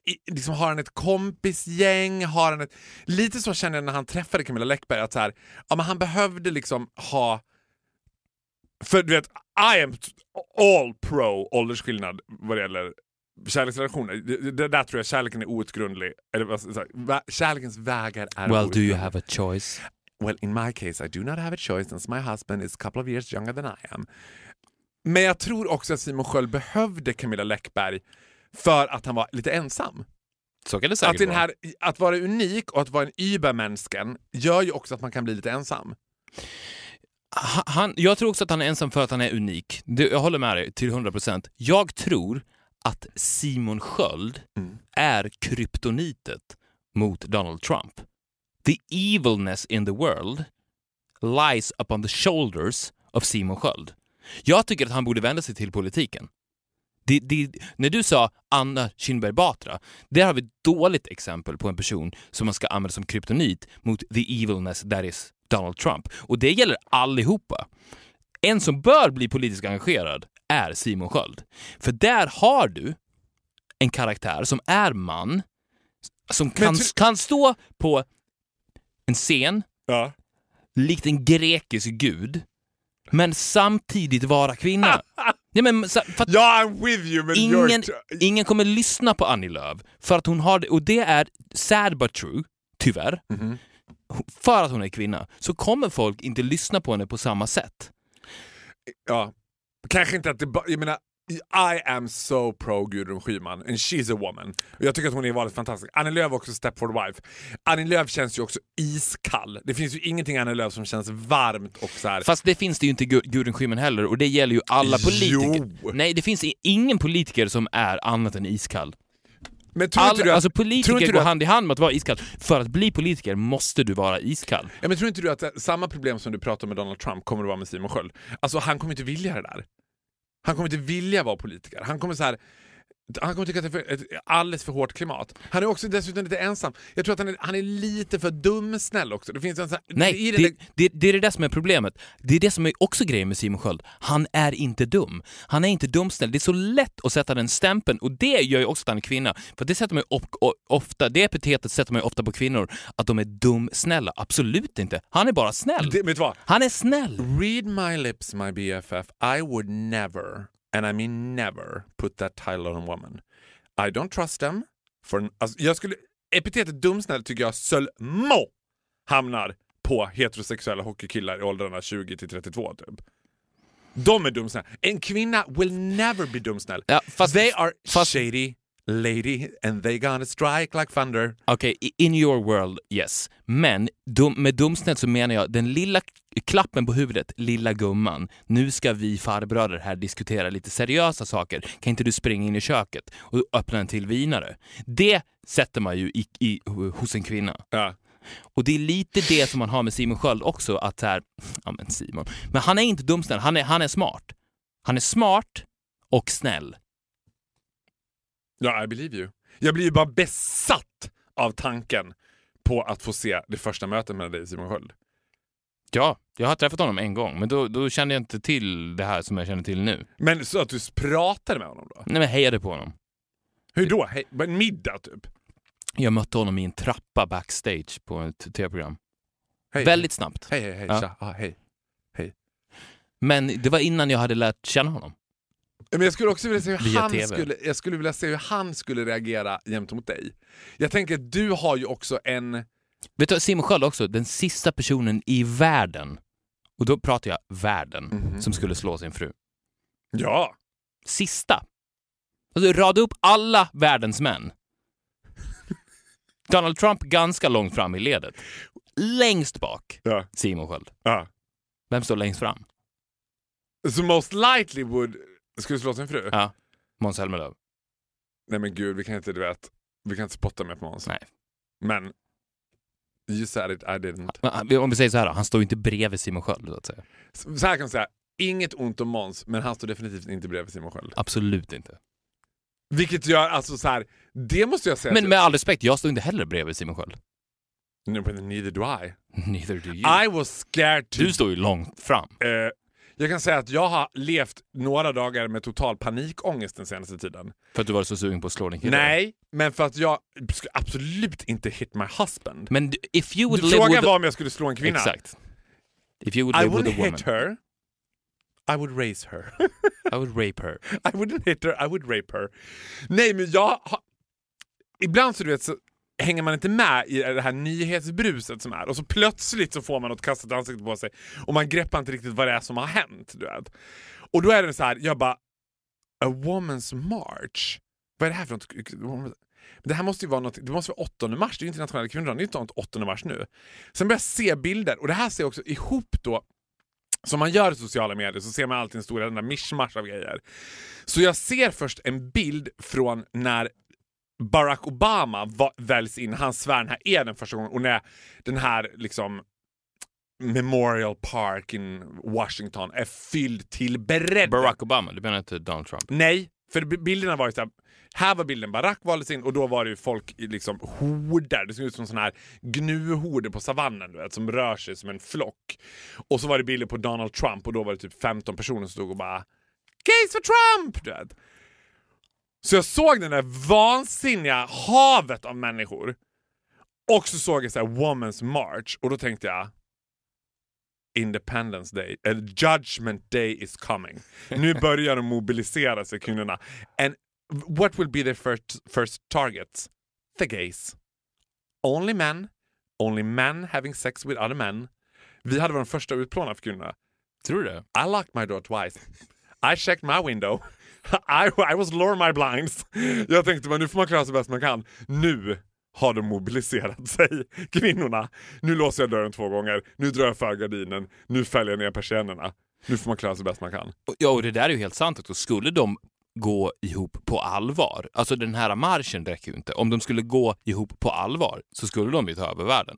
i- liksom, har han ett kompisgäng? Har han ett... Lite så känner jag när han träffade Camilla Läckberg, att så här, ja, men han behövde liksom ha... För du vet, I am all pro åldersskillnad vad det gäller kärleksrelationer. Det, det där tror jag kärleken är outgrundlig. Eller, jag säga, vä- kärlekens vägar är well, do you have a choice? Well, in my case I do not have a choice since my husband is a couple of years younger than I am. Men jag tror också att Simon Sköld behövde Camilla Läckberg för att han var lite ensam. Så kan det säkert Att, den vara. här, att vara unik och att vara en übermänsken gör ju också att man kan bli lite ensam. Ha- han, jag tror också att han är ensam för att han är unik. Jag håller med dig till 100%. Jag tror att Simon Sköld Mm. är kryptonitet mot Donald Trump. The evilness in the world lies upon the shoulders of Simon Sköld. Jag tycker att han borde vända sig till politiken. Det, det, när du sa Anna Kinberg Batra, där har vi ett dåligt exempel på en person som man ska använda som kryptonit mot the evilness that is Donald Trump. Och det gäller allihopa. En som bör bli politiskt engagerad är Simon Sköld. För där har du en karaktär som är man, som kan, kan stå på en scen Ja. likt en grekisk gud, men samtidigt vara kvinna. ja, men, så- för Ja, I'm with you men ingen, ingen kommer lyssna på Annie Lööf för att hon har det, och det är sad but true, tyvärr. Mhm. För att hon är kvinna så kommer folk inte lyssna på henne på samma sätt. Ja. Kanske inte att det bara... Jag menar, I am so pro Gudrun Schyman and she's a woman. Jag tycker att hon är vanligt fantastisk. Annie Lööf också Stepford Wife. Annie Lööf känns ju också iskall. Det finns ju ingenting Annie Lööf som känns varmt och så här. Fast det finns det ju inte Gudrun Schyman heller och det gäller ju alla politiker. Jo. Nej, det finns ingen politiker som är annat än iskall. Men tror All, du att, alltså tror politiker du går att- hand i hand med att vara iskall. För att bli politiker måste du vara iskall. Ja, men tror inte du att det- samma problem som du pratar med Donald Trump kommer att vara med Simon Sköld? Alltså han kommer inte vilja det där. Han kommer inte vilja vara politiker. Han kommer så här... Han kommer tycka att det är för, ett alldeles för hårt klimat. Han är också dessutom lite ensam. Jag tror att han är, han är lite för dumsnäll också. Det finns en så här, Nej, det, där- det, det är det där som är problemet. Det är det som är också grejen med Simon Sköld. Han är inte dum. Han är inte dumsnäll. Det är så lätt att sätta den stämpeln och det gör ju också att han är kvinna. För det sätter man ofta, det epitetet sätter man ofta på kvinnor, att de är dumsnälla. Absolut inte. Han är bara snäll. det, vet vad? Han är snäll. Read my lips my BFF. I would never, and I mean never, put that title on a woman. I don't trust them. For, alltså, jag skulle, epitetet dumsnäll tycker jag sölmo hamnar på heterosexuella hockeykillar i åldrarna 20 till 32 typ. De är dumsnälla. En kvinna will never be dumsnäll. Ja, fast- they are fast- shady lady and they gonna strike like thunder. Okej, i- in your world, yes. Men dum, med dumsnäll så menar jag den lilla klappen på huvudet, lilla gumman. Nu ska vi farbröder här diskutera lite seriösa saker. Kan inte du springa in i köket och öppna en till vinare? Det sätter man ju i, i, hos en kvinna. Ja. Och det är lite det som man har med Simon Sköld också, att här, ja men Simon, men han är inte dumsnäll, han är, han är smart. Han är smart och snäll. Ja, I believe you. Jag blir ju bara besatt av tanken på att få se det första mötet mellan dig och Simon Sköld. Ja, jag har träffat honom en gång, men då, då kände jag inte till det här som jag känner till nu. Men så att du pratade med honom då? Nej men hejade på honom. Hur då? Hej, en middag typ? Jag mötte honom i en trappa backstage på ett tv-program. Hej, Väldigt snabbt. Hej, hej, hej. Ja. Tja. Ah, hej. Men det var innan jag hade lärt känna honom. Men jag skulle också vilja se hur han TV. skulle, jag skulle vilja se hur han skulle reagera gentemot dig. Jag tänker att du har ju också en... Vet du, Simon Sköld också, den sista personen i världen, och då pratar jag världen, Mhm. som skulle slå sin fru. Ja. Sista. Alltså rada upp alla världens män. Donald Trump ganska långt fram i ledet. Längst bak, Ja. Simon Sköld. ja. Vem står längst fram? Så most likely would skulle slå sin fru? Ja, Måns Zelmerlöw. Nej men gud, vi kan inte, du vet, vi kan inte spotta mer på Måns. Nej. Men you said it, I didn't. Men, Om vi säger så här då, han står ju inte bredvid Simon Sköld så att säga. Så här kan jag säga, inget ont om Måns, men han står definitivt inte bredvid Simon Sköld. Absolut inte. Vilket gör, alltså så här, det måste jag säga. Men med all respekt, jag står inte heller bredvid Simon Sköld. No, but neither do I. Neither do you. I was scared to... Du står ju långt fram. Eh, jag kan säga att jag har levt några dagar med total panikångest den senaste tiden. För att du var så sugen på att slå din kille. Nej, men för att jag skulle absolut inte hit my husband. Men if you would Du, live frågan with... var om jag skulle slå en kvinna. Exakt. If you would I live with wouldn't a woman, hit her. I would raise her. I would rape her. I wouldn't hit her, I would rape her. Nej, men jag har... Ibland så, du vet, så hänger man inte med i det här nyhetsbruset som är och så plötsligt så får man något kastat i ansiktet på sig och man greppar inte riktigt vad det är som har hänt. Du vet. Och då är det så här, jag bara... A woman's march? Vad är det här för något? Det här måste ju vara något, det måste vara 8 mars, det är ju internationella kvinnodagen, det är ju inte 8 mars nu. Sen börjar jag se bilder och det här ser också ihop då som man gör i sociala medier så ser man alltid en stor jävla mischmasch av grejer. Så jag ser först en bild från när Barack Obama väljs in, han svär den här eden första gången och när den här liksom Memorial Park in Washington är fylld till bredden. Barack Obama, du menar inte Donald Trump? Nej, för bilderna var ju såhär, här var bilden Barack valdes in och då var det ju folk i liksom horder, det såg ut som sån här gnuhorder på savannen du vet, som rör sig som en flock. Och så var det bilder på Donald Trump och då var det typ 15 personer som stod och bara Case for Trump! Du vet. Så jag såg den där vansinniga havet av människor och så såg jag så här Woman's March och då tänkte jag Independence Day, eller Judgment Day is coming. Nu börjar de mobilisera sig kvinnorna. And what will be their first, first targets? The gays. Only men, only men having sex with other men. Vi hade vår första utplånad för kvinnorna. Tror du det? I locked my door twice. I checked my window. I, I was lower my blinds. Jag tänkte men nu får man klara sig bäst man kan. Nu har de mobiliserat sig, kvinnorna. Nu låser jag dörren två gånger, nu drar jag för gardinen, nu fäller jag ner persiennerna. Nu får man klara sig bäst man kan. Ja, och det där är ju helt sant också. Skulle de gå ihop på allvar, alltså den här marschen räcker ju inte. Om de skulle gå ihop på allvar så skulle de ju ta över världen.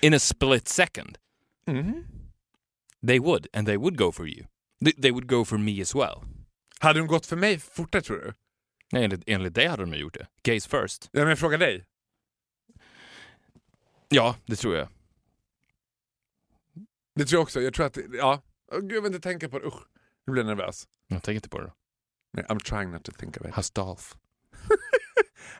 In a split second. Mm. They would, and they would go for you. They would go for me as well. Hade de gått för mig fortare tror du? Nej, enligt, enligt dig hade de gjort det. Gays first. Ja, men jag frågar dig. Ja, det tror jag. Det tror jag också. Jag tror att, ja. Åh, Gud, jag vill inte tänka på det. Usch, nu blir jag nervös. Jag tänker inte på det. Nej, I'm trying not to think of it. How's Dolph?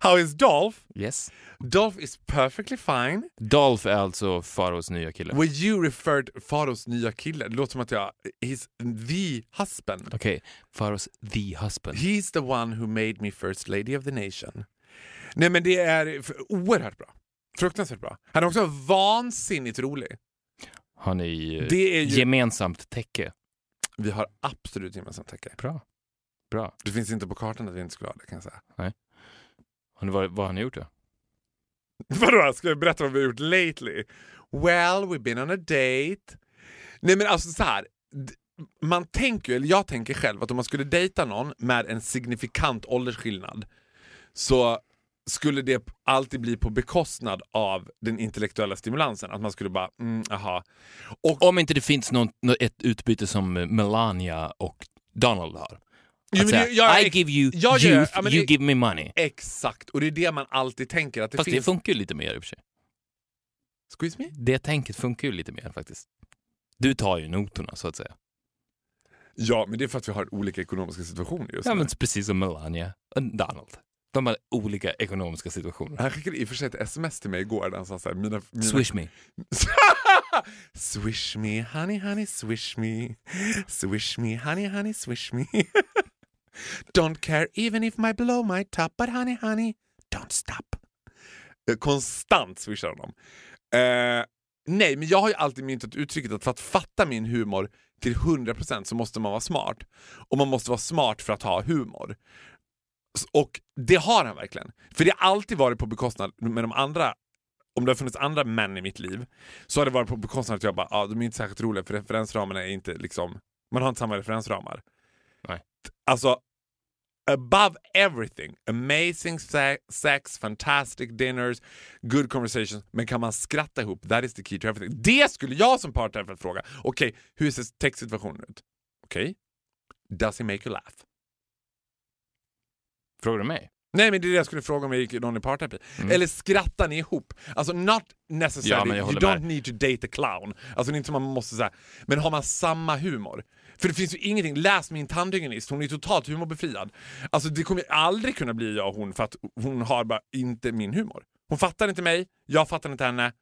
How is Dolph? Yes. Dolph is perfectly fine. Dolph är alltså Faraos nya kille. When you referred Faros nya kille, det låter som att jag... He's the husband. Okej, Faraos the husband. He's the one who made me first lady of the nation. Nej men det är oerhört bra. Fruktansvärt bra. Han är också vansinnigt rolig. Har ni ju- gemensamt täcke? Vi har absolut gemensamt täcke. Bra. Bra. Det finns inte på kartan att vi inte skulle ha det kan jag säga. Har ni, vad, vad har ni gjort då? Vadå, ska jag berätta vad vi har gjort lately? Well, we've been on a date. Nej men alltså så här. Man tänker, eller jag tänker själv, att om man skulle dejta någon med en signifikant åldersskillnad så skulle det alltid bli på bekostnad av den intellektuella stimulansen. Att man skulle bara, mm, aha. Och, Om inte det finns någon, nå- ett utbyte som Melania och Donald har. Jo, men det- säga, jag- I give you jag gör- youth, ja, you det- give me money. exakt, och det är det man alltid tänker. Att det Fast det finns... funkar ju lite mer i och för sig. Squeeze me? Det tänket funkar ju lite mer faktiskt. Du tar ju notorna så att säga. Ja, men det är för att vi har olika ekonomiska situationer just Ja, nu. men precis som Melania och Donald. De har olika ekonomiska situationer. Han skickade i och för sig ett sms till mig igår där han sa såhär, mina, mina... Swish me. swish me, honey, honey, swish me. Swish me, honey, honey, swish me. don't care even if my blow my top, but honey, honey, don't stop. Eh, Konstant swishar honom. Eh, nej, men jag har ju alltid myntat uttrycket att för att fatta min humor till 100% så måste man vara smart. Och man måste vara smart för att ha humor. Och det har han verkligen. För det har alltid varit på bekostnad med de andra om det har funnits andra män i mitt liv så har det varit på bekostnad att jag bara, ah, de är inte särskilt roliga för referensramarna är inte liksom, man har inte samma referensramar. Nej. Alltså, above everything, amazing se- sex, fantastic dinners, good conversations. Men kan man skratta ihop? That is the key to everything. Det skulle jag som parterapeut fråga. Okej, hur ser textsituationen ut? Okej, does he make you laugh? Frågar du mig? Nej men det är det jag skulle fråga om jag gick någon i parterapi. Eller skrattar ni ihop? Alltså not necessarily, Ja, you don't med. need to date a clown. Alltså det är inte som man måste säga, men har man samma humor? För det finns ju ingenting, läs min tandhygienist, hon är totalt humorbefriad. Alltså det kommer aldrig kunna bli jag och hon för att hon har bara inte min humor. Hon fattar inte mig, jag fattar inte henne.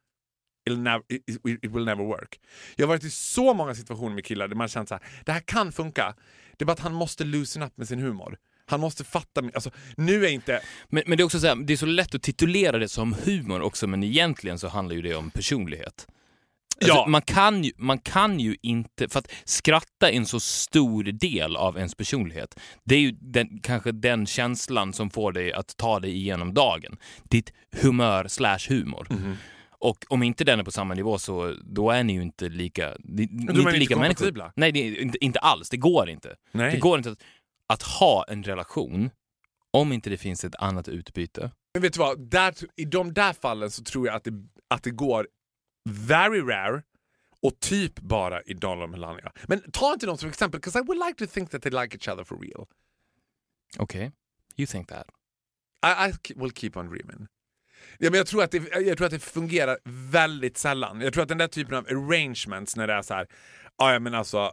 It'll never, it, it will never work. Jag har varit i så många situationer med killar där man känt så här, det här kan funka. Det är bara att han måste loosen up med sin humor. Han måste fatta, alltså nu är inte... Men, men det är också så här, det är så lätt att titulera det som humor också, men egentligen så handlar ju det om personlighet. Alltså, Ja. man, kan ju, man kan ju inte, för att skratta är en så stor del av ens personlighet. Det är ju den, kanske den känslan som får dig att ta dig igenom dagen. Ditt humör slash humor. Mhm. Och om inte den är på samma nivå så då är ni ju inte lika, ni, inte inte lika människor. kompatibla. Nej, det inte, inte alls. Det går inte. Nej. Det går inte att, att ha en relation om inte det finns ett annat utbyte. Men vet du vad? Där, I de där fallen så tror jag att det, att det går very rare och typ bara i Donald och Melania. Men ta inte dem som exempel, because I would like to think that they like each other for real. Okej, you think that. I, I will keep on dreaming. Ja, men jag, tror att det, jag tror att det fungerar väldigt sällan. Jag tror att den där typen av arrangements när det är så här, ja men alltså,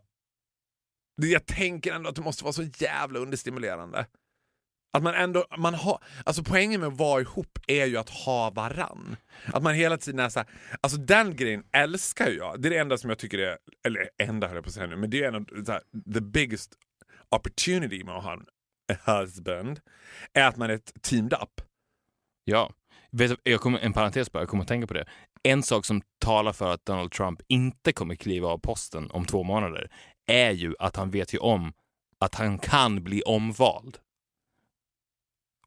jag tänker ändå att det måste vara så jävla understimulerande. Att man ändå, man har, alltså poängen med att vara ihop är ju att ha varann. Att man hela tiden är såhär, alltså den grejen älskar jag. Det är det enda som jag tycker är, eller enda höll jag på att säga nu, men det är en av här, the biggest opportunity med att ha en husband, är att man är teamed up. Ja. Vet jag kommer, en parentes bara, jag kommer att tänka på det. En sak som talar för att Donald Trump inte kommer kliva av posten om två månader är ju att han vet ju om att han kan bli omvald.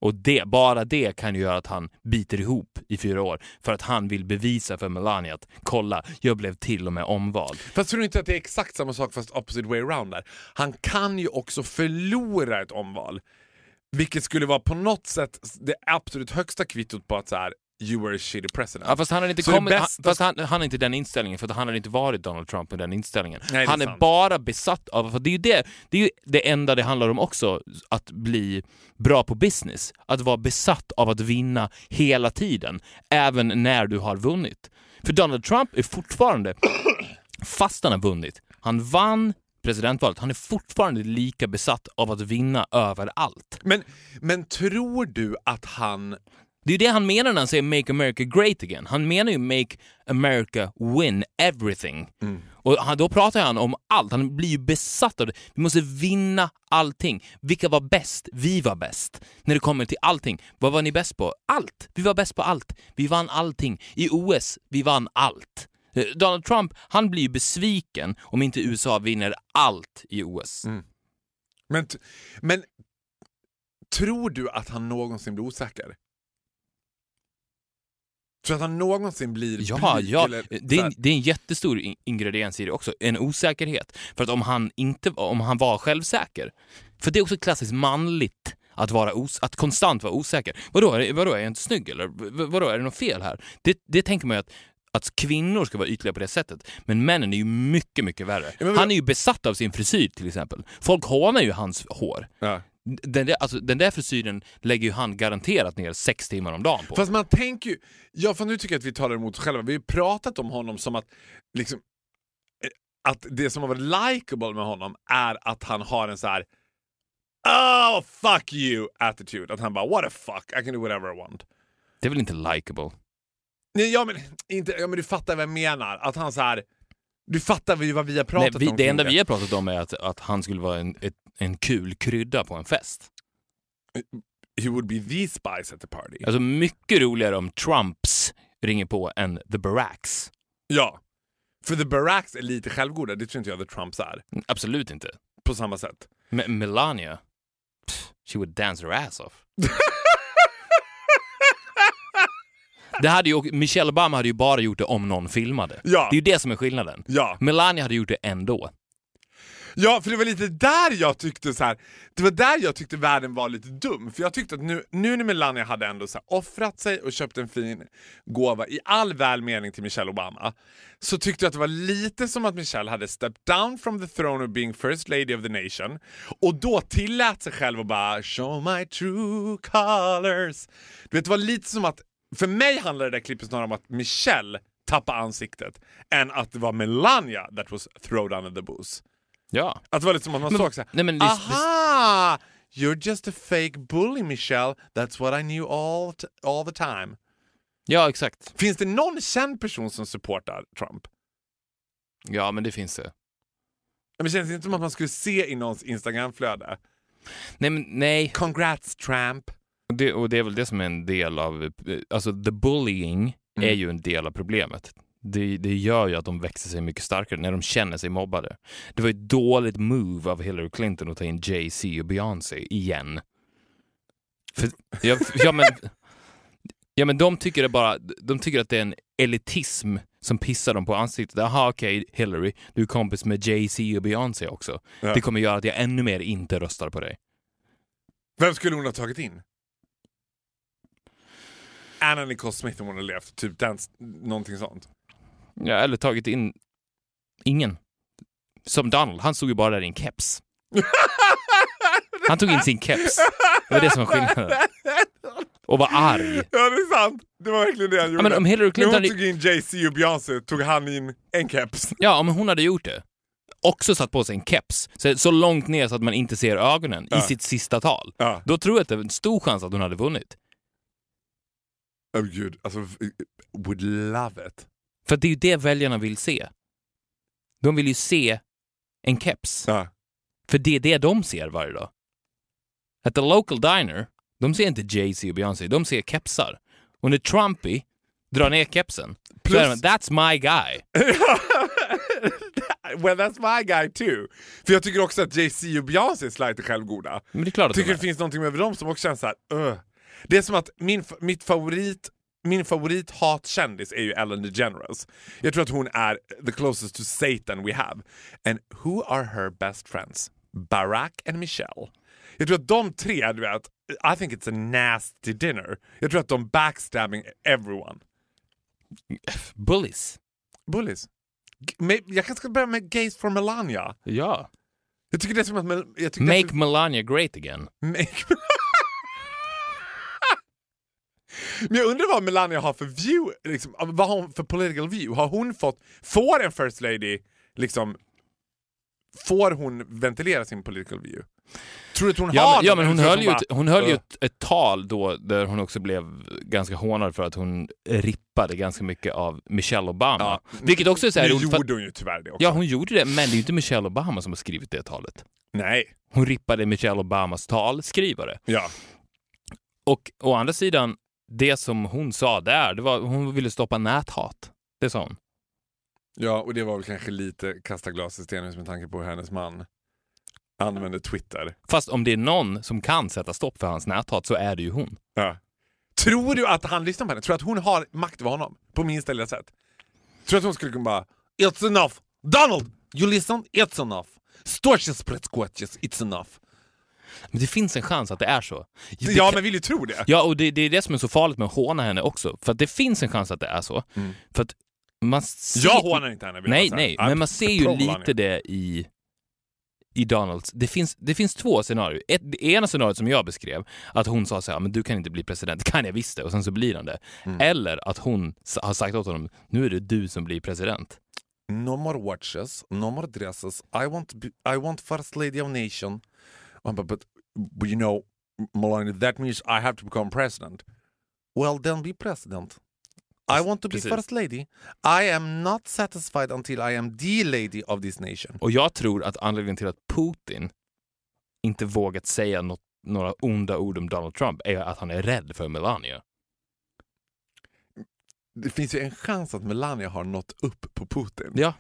Och det, bara det kan ju göra att han biter ihop i fyra år för att han vill bevisa för Melania att kolla, jag blev till och med omvald. Fast tror du inte att det är exakt samma sak fast opposite way around där? Han kan ju också förlora ett omval. Vilket skulle vara på något sätt det absolut högsta kvittot på att så här, you were a shitty president. Ja, fast han har inte Så han, fast han, inte den inställningen, för han har inte varit Donald Trump med den inställningen. Nej, han är sant. bara besatt av, för det är ju det, det är ju det enda det handlar om också, att bli bra på business. Att vara besatt av att vinna hela tiden, även när du har vunnit. För Donald Trump är fortfarande, fast han har vunnit, han vann presidentvalet, han är fortfarande lika besatt av att vinna överallt. Men, men tror du att han... Det är ju det han menar när han säger “Make America Great Again”. Han menar ju “Make America Win Everything”. Och han, då pratar han om allt. Han blir ju besatt av det. Vi måste vinna allting. Vilka var bäst? Vi var bäst. När det kommer till allting. Vad var ni bäst på? Allt! Vi var bäst på allt. Vi vann allting. I OS, vi vann allt. Eh, Donald Trump, han blir ju besviken om inte USA vinner allt i OS. Men, t- men tror du att han någonsin blir osäker? Tror att han någonsin blir Ja, blyg? ja. Eller, Det, är en, det är en jättestor in- ingrediens i det också. En osäkerhet. För att om han, inte, om han var självsäker, för det är också klassiskt manligt att, vara os, att konstant vara osäker. Vadå, är, vadå, är jag inte snygg eller? Vadå, är det något fel här? Det, det tänker man ju att att kvinnor ska vara ytliga på det sättet. Men männen är ju mycket, mycket värre. men- Han är ju besatt av sin frisyr till exempel. Folk hånar ju hans hår. ja. Den där, alltså, den där frisyren lägger ju han garanterat ner sex timmar om dagen på. Fast man tänker ju... Ja, för nu tycker jag att vi talar emot oss själva. Vi har ju pratat om honom som att... Liksom, eh, att det som har varit likable med honom är att han har en så här... Oh, fuck you attitude. Att han bara, what a fuck, I can do whatever I want. Det är väl inte likable? Nej, ja, men, inte, ja, men du fattar vad jag menar. Att han så här... Du fattar ju vad vi har Nej, pratat vi, om. det enda vi har pratat om är att, att han skulle vara en, ett, en kul krydda på en fest. He would be the spice at the party. Alltså mycket roligare om Trumps ringer på än the Baracks. Ja. För the Baracks är lite självgoda, det tror inte jag the Trumps är. Absolut inte. På samma sätt. Men Melania, pff, she would dance her ass off. det hade ju, Michelle Obama hade ju bara gjort det om någon filmade. Ja. Det är ju det som är skillnaden. Ja. Melania hade gjort det ändå. Ja, för det var lite där jag tyckte så här. Det var där jag tyckte världen var lite dum. För jag tyckte att nu, nu när Melania hade ändå så här offrat sig och köpt en fin gåva i all välmening till Michelle Obama så tyckte jag att det var lite som att Michelle hade stepped down from the throne of being first lady of the nation och då tillät sig själv att bara show my true colors. Du vet, det var lite som att, för mig handlade det där klippet snarare om att Michelle tappade ansiktet än att det var Melania that was thrown under the bus. Ja. Att det var lite som att man Men- såg såhär, nej, men det- aha! You're just a fake bully Michelle, that's what I knew all, all the time. Ja, exakt. Finns det någon känd person som supportar Trump? Ja, men det finns det. Men det känns inte som att man skulle se i någons Instagramflöde. Nej, men nej. Congrats Trump. Och det, och det är väl det som är en del av... eh, Alltså, the bullying Mm. är ju en del av problemet. Det, det gör ju att de växer sig mycket starkare när de känner sig mobbade. Det var ett dåligt move av Hillary Clinton att ta in Jay-Z och Beyoncé igen. För, ja, ja, men, ja, men de tycker, det bara, de tycker att det är en elitism som pissar dem på ansiktet. Jaha, okej, Hillary, du är kompis med Jay-Z och Beyoncé också. Ja. Det kommer göra att jag ännu mer inte röstar på dig. Vem skulle hon ha tagit in? Anna Nicole Smith om hon hade levt, typ den, någonting sånt. Ja, eller tagit in ingen. Som Donald, han stod ju bara där i en keps. Han tog in sin keps. Det var det som var skillnaden. Och var arg. Ja det är sant, det var verkligen det han gjorde. men om Hillary Clinton När hon tog in Jay-Z och Beyoncé tog han in en keps. Ja, om hon hade gjort det. Också satt på sig en keps. Så, så långt ner så att man inte ser ögonen i Ja. sitt sista tal. Ja. Då tror jag att det är en stor chans att hon hade vunnit. Oh gud, alltså would love it. För det är ju det väljarna vill se. De vill ju se en keps. Ja. För det är det de ser varje dag. At the local diner, de ser inte Jay-Z och Beyoncé, de ser kepsar. Och när Trumpy drar ner kepsen, Plus- så är de, that's my guy. well that's my guy too. För jag tycker också att Jay-Z och Beyoncé är lite självgoda. Men det är klart att tycker de det finns någonting med dem som också känns såhär, uh. Det är som att min, mitt favorit min favorit hatkändis är ju Ellen DeGeneres. Jag tror att hon är the closest to Satan we have. And who are her best friends? Barack and Michelle. Jag tror att de tre, du vet, I think it's a nasty dinner. Jag tror att de backstabbing everyone. Bullies. Bullies. Jag kanske ska börja med Gays for Melania. Ja. Jag tycker det är som att... Jag tycker Make Melania great again. Make... Men jag undrar vad Melania har för view, liksom, vad har hon för political view? Har hon fått, får en first lady liksom, får hon ventilera sin political view? Tror du att hon Ja, har men, ja, men hon höll ju, att ett, hon höll ju ett, ett tal då där hon också blev ganska hånad för att hon rippade ganska mycket av Michelle Obama. Ja. Vilket också är så här Nu för gjorde hon ju tyvärr det också. Ja, hon gjorde det, men det är ju inte Michelle Obama som har skrivit det talet. Nej. Hon rippade Michelle Obamas talskrivare. Ja. Och å andra sidan, det som hon sa där, det var hon ville stoppa näthat. Det sa hon. ja, och det var väl kanske lite kasta glas i stenhus med tanke på hur hennes man använde Twitter. Fast om det är någon som kan sätta stopp för hans näthat så är det ju hon. Ja. Tror du att han lyssnar på henne? Tror du att hon har makt över honom? På minsta lilla sätt? Tror du att hon skulle kunna bara It's enough! Donald! You listen? It's enough! Storches pretskotches, it's enough. Men det finns en chans att det är så. Det ja, kan- men vill ju tro det. Ja, och det, det är det som är så farligt med att håna henne också. För att det finns en chans att det är så. För att man ser... Jag hånar inte henne. Nej, nej, I'm men man ser ju lite det i, i Donalds. Det finns, det finns två scenarier. Ett, det ena scenariot som jag beskrev, att hon sa så här, men du kan inte bli president. Kan jag visst det, och sen så blir han det. Mm. Eller att hon har sagt åt honom, nu är det du som blir president. No more watches, no more dresses. I want, I want first lady of nation. Um, but, but, but you know, Melania, that means I have to become president. Well, then be president. I want to be Precis. first lady. I am not satisfied until I am the lady of this nation. Och jag tror att anledningen till att Putin inte vågat säga något, några onda ord om Donald Trump är att han är rädd för Melania. Det finns ju en chans att Melania har nått upp på Putin. Ja.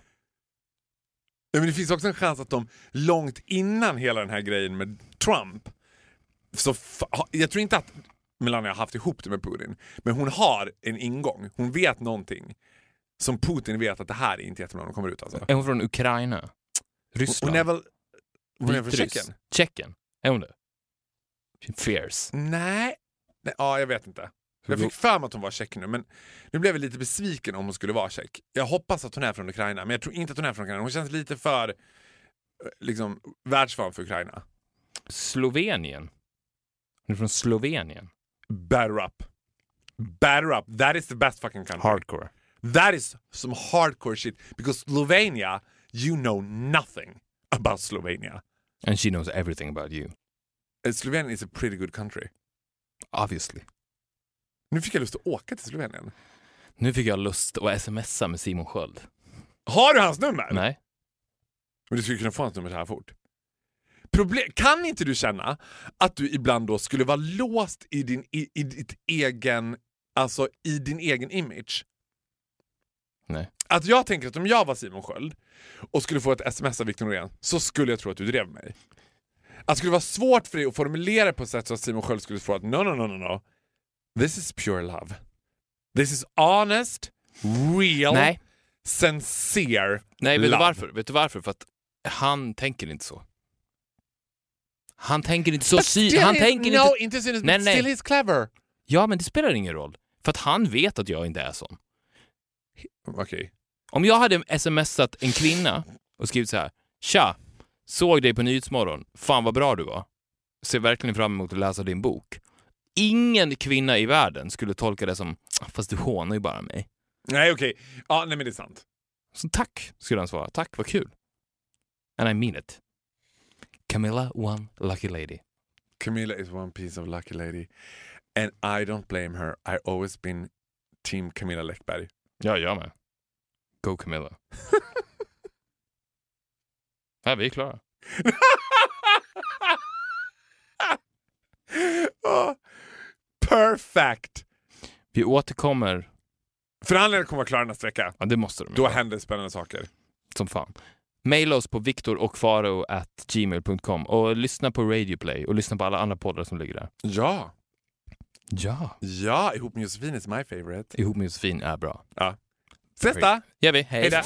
Ja, men det finns också en chans att de långt innan hela den här grejen med Trump, så jag tror inte att Melania har haft ihop det med Putin, men hon har en ingång. Hon vet någonting som Putin vet att det här är inte jättebra när de kommer ut. Alltså. Är hon från Ukraina? Hon, Ryssland? hon är väl Hon är från. Tjeckien? Tjeckien. Är hon det? Fierce. Nej. Nej, ja, jag vet inte. Jag fick för mig att hon var tjeck nu, men nu blev jag lite besviken om hon skulle vara tjeck. Jag hoppas att hon är från Ukraina, men jag tror inte att hon är från Ukraina. Hon känns lite för eh, liksom, världsvan för Ukraina. Slovenien. Hon är från Slovenien. Batter up. Batter up. That is the best fucking country. Hardcore. That is some hardcore shit. Because Slovenia, you know nothing about Slovenia. And she knows everything about you. Slovenia is a pretty good country. Obviously. Nu fick jag lust att åka till Slovenien. Nu fick jag lust att smsa med Simon Sköld. Har du hans nummer? Nej. Men du skulle kunna få hans nummer så här fort. Problem, kan inte du känna att du ibland då skulle vara låst i din, i, i ditt egen, alltså i din egen image? Nej. Att jag tänker att om jag var Simon Sköld och skulle få ett sms av Victor Norén så skulle jag tro att du drev mig. Att det skulle vara svårt för dig att formulera på ett sätt så att Simon Sköld skulle få att no, no, no, no, no. This is pure love. This is honest, real, Nej. sincere Nej, vet du love. varför? Vet du varför? För att han tänker inte så. Han tänker inte så. Still han tänker no, inte... inte Nej, nej. still he's clever. Ja, men det spelar ingen roll. För att han vet att jag inte är sån. Okej. Om jag hade smsat en kvinna och skrivit så här. Tja! Såg dig på Nyhetsmorgon. Fan vad bra du var. Ser verkligen fram emot att läsa din bok. Ingen kvinna i världen skulle tolka det som fast du hånar ju bara mig. Nej, okej. Ja, nej men det är sant. Så tack, skulle han svara. Tack, vad kul. And I mean it. Camilla, one lucky lady. Camilla is one piece of lucky lady. And I don't blame her. I always been team Camilla Läckberg. Ja, jag med. Go Camilla. Här, vi är klara. oh, Perfect! Vi återkommer. Förhandlingarna kommer vara klara nästa vecka. Ja, det måste de. Då göra. händer spännande saker. Som fan. Maila oss på viktorochfaro.gmail.com och lyssna på Radioplay och lyssna på alla andra poddar som ligger där. Ja! Ja. Ja, Ihop med Josefin is my favorite. Ihop med Josefin är bra. Ja. Ses då! gör vi. Hej. Hejdå.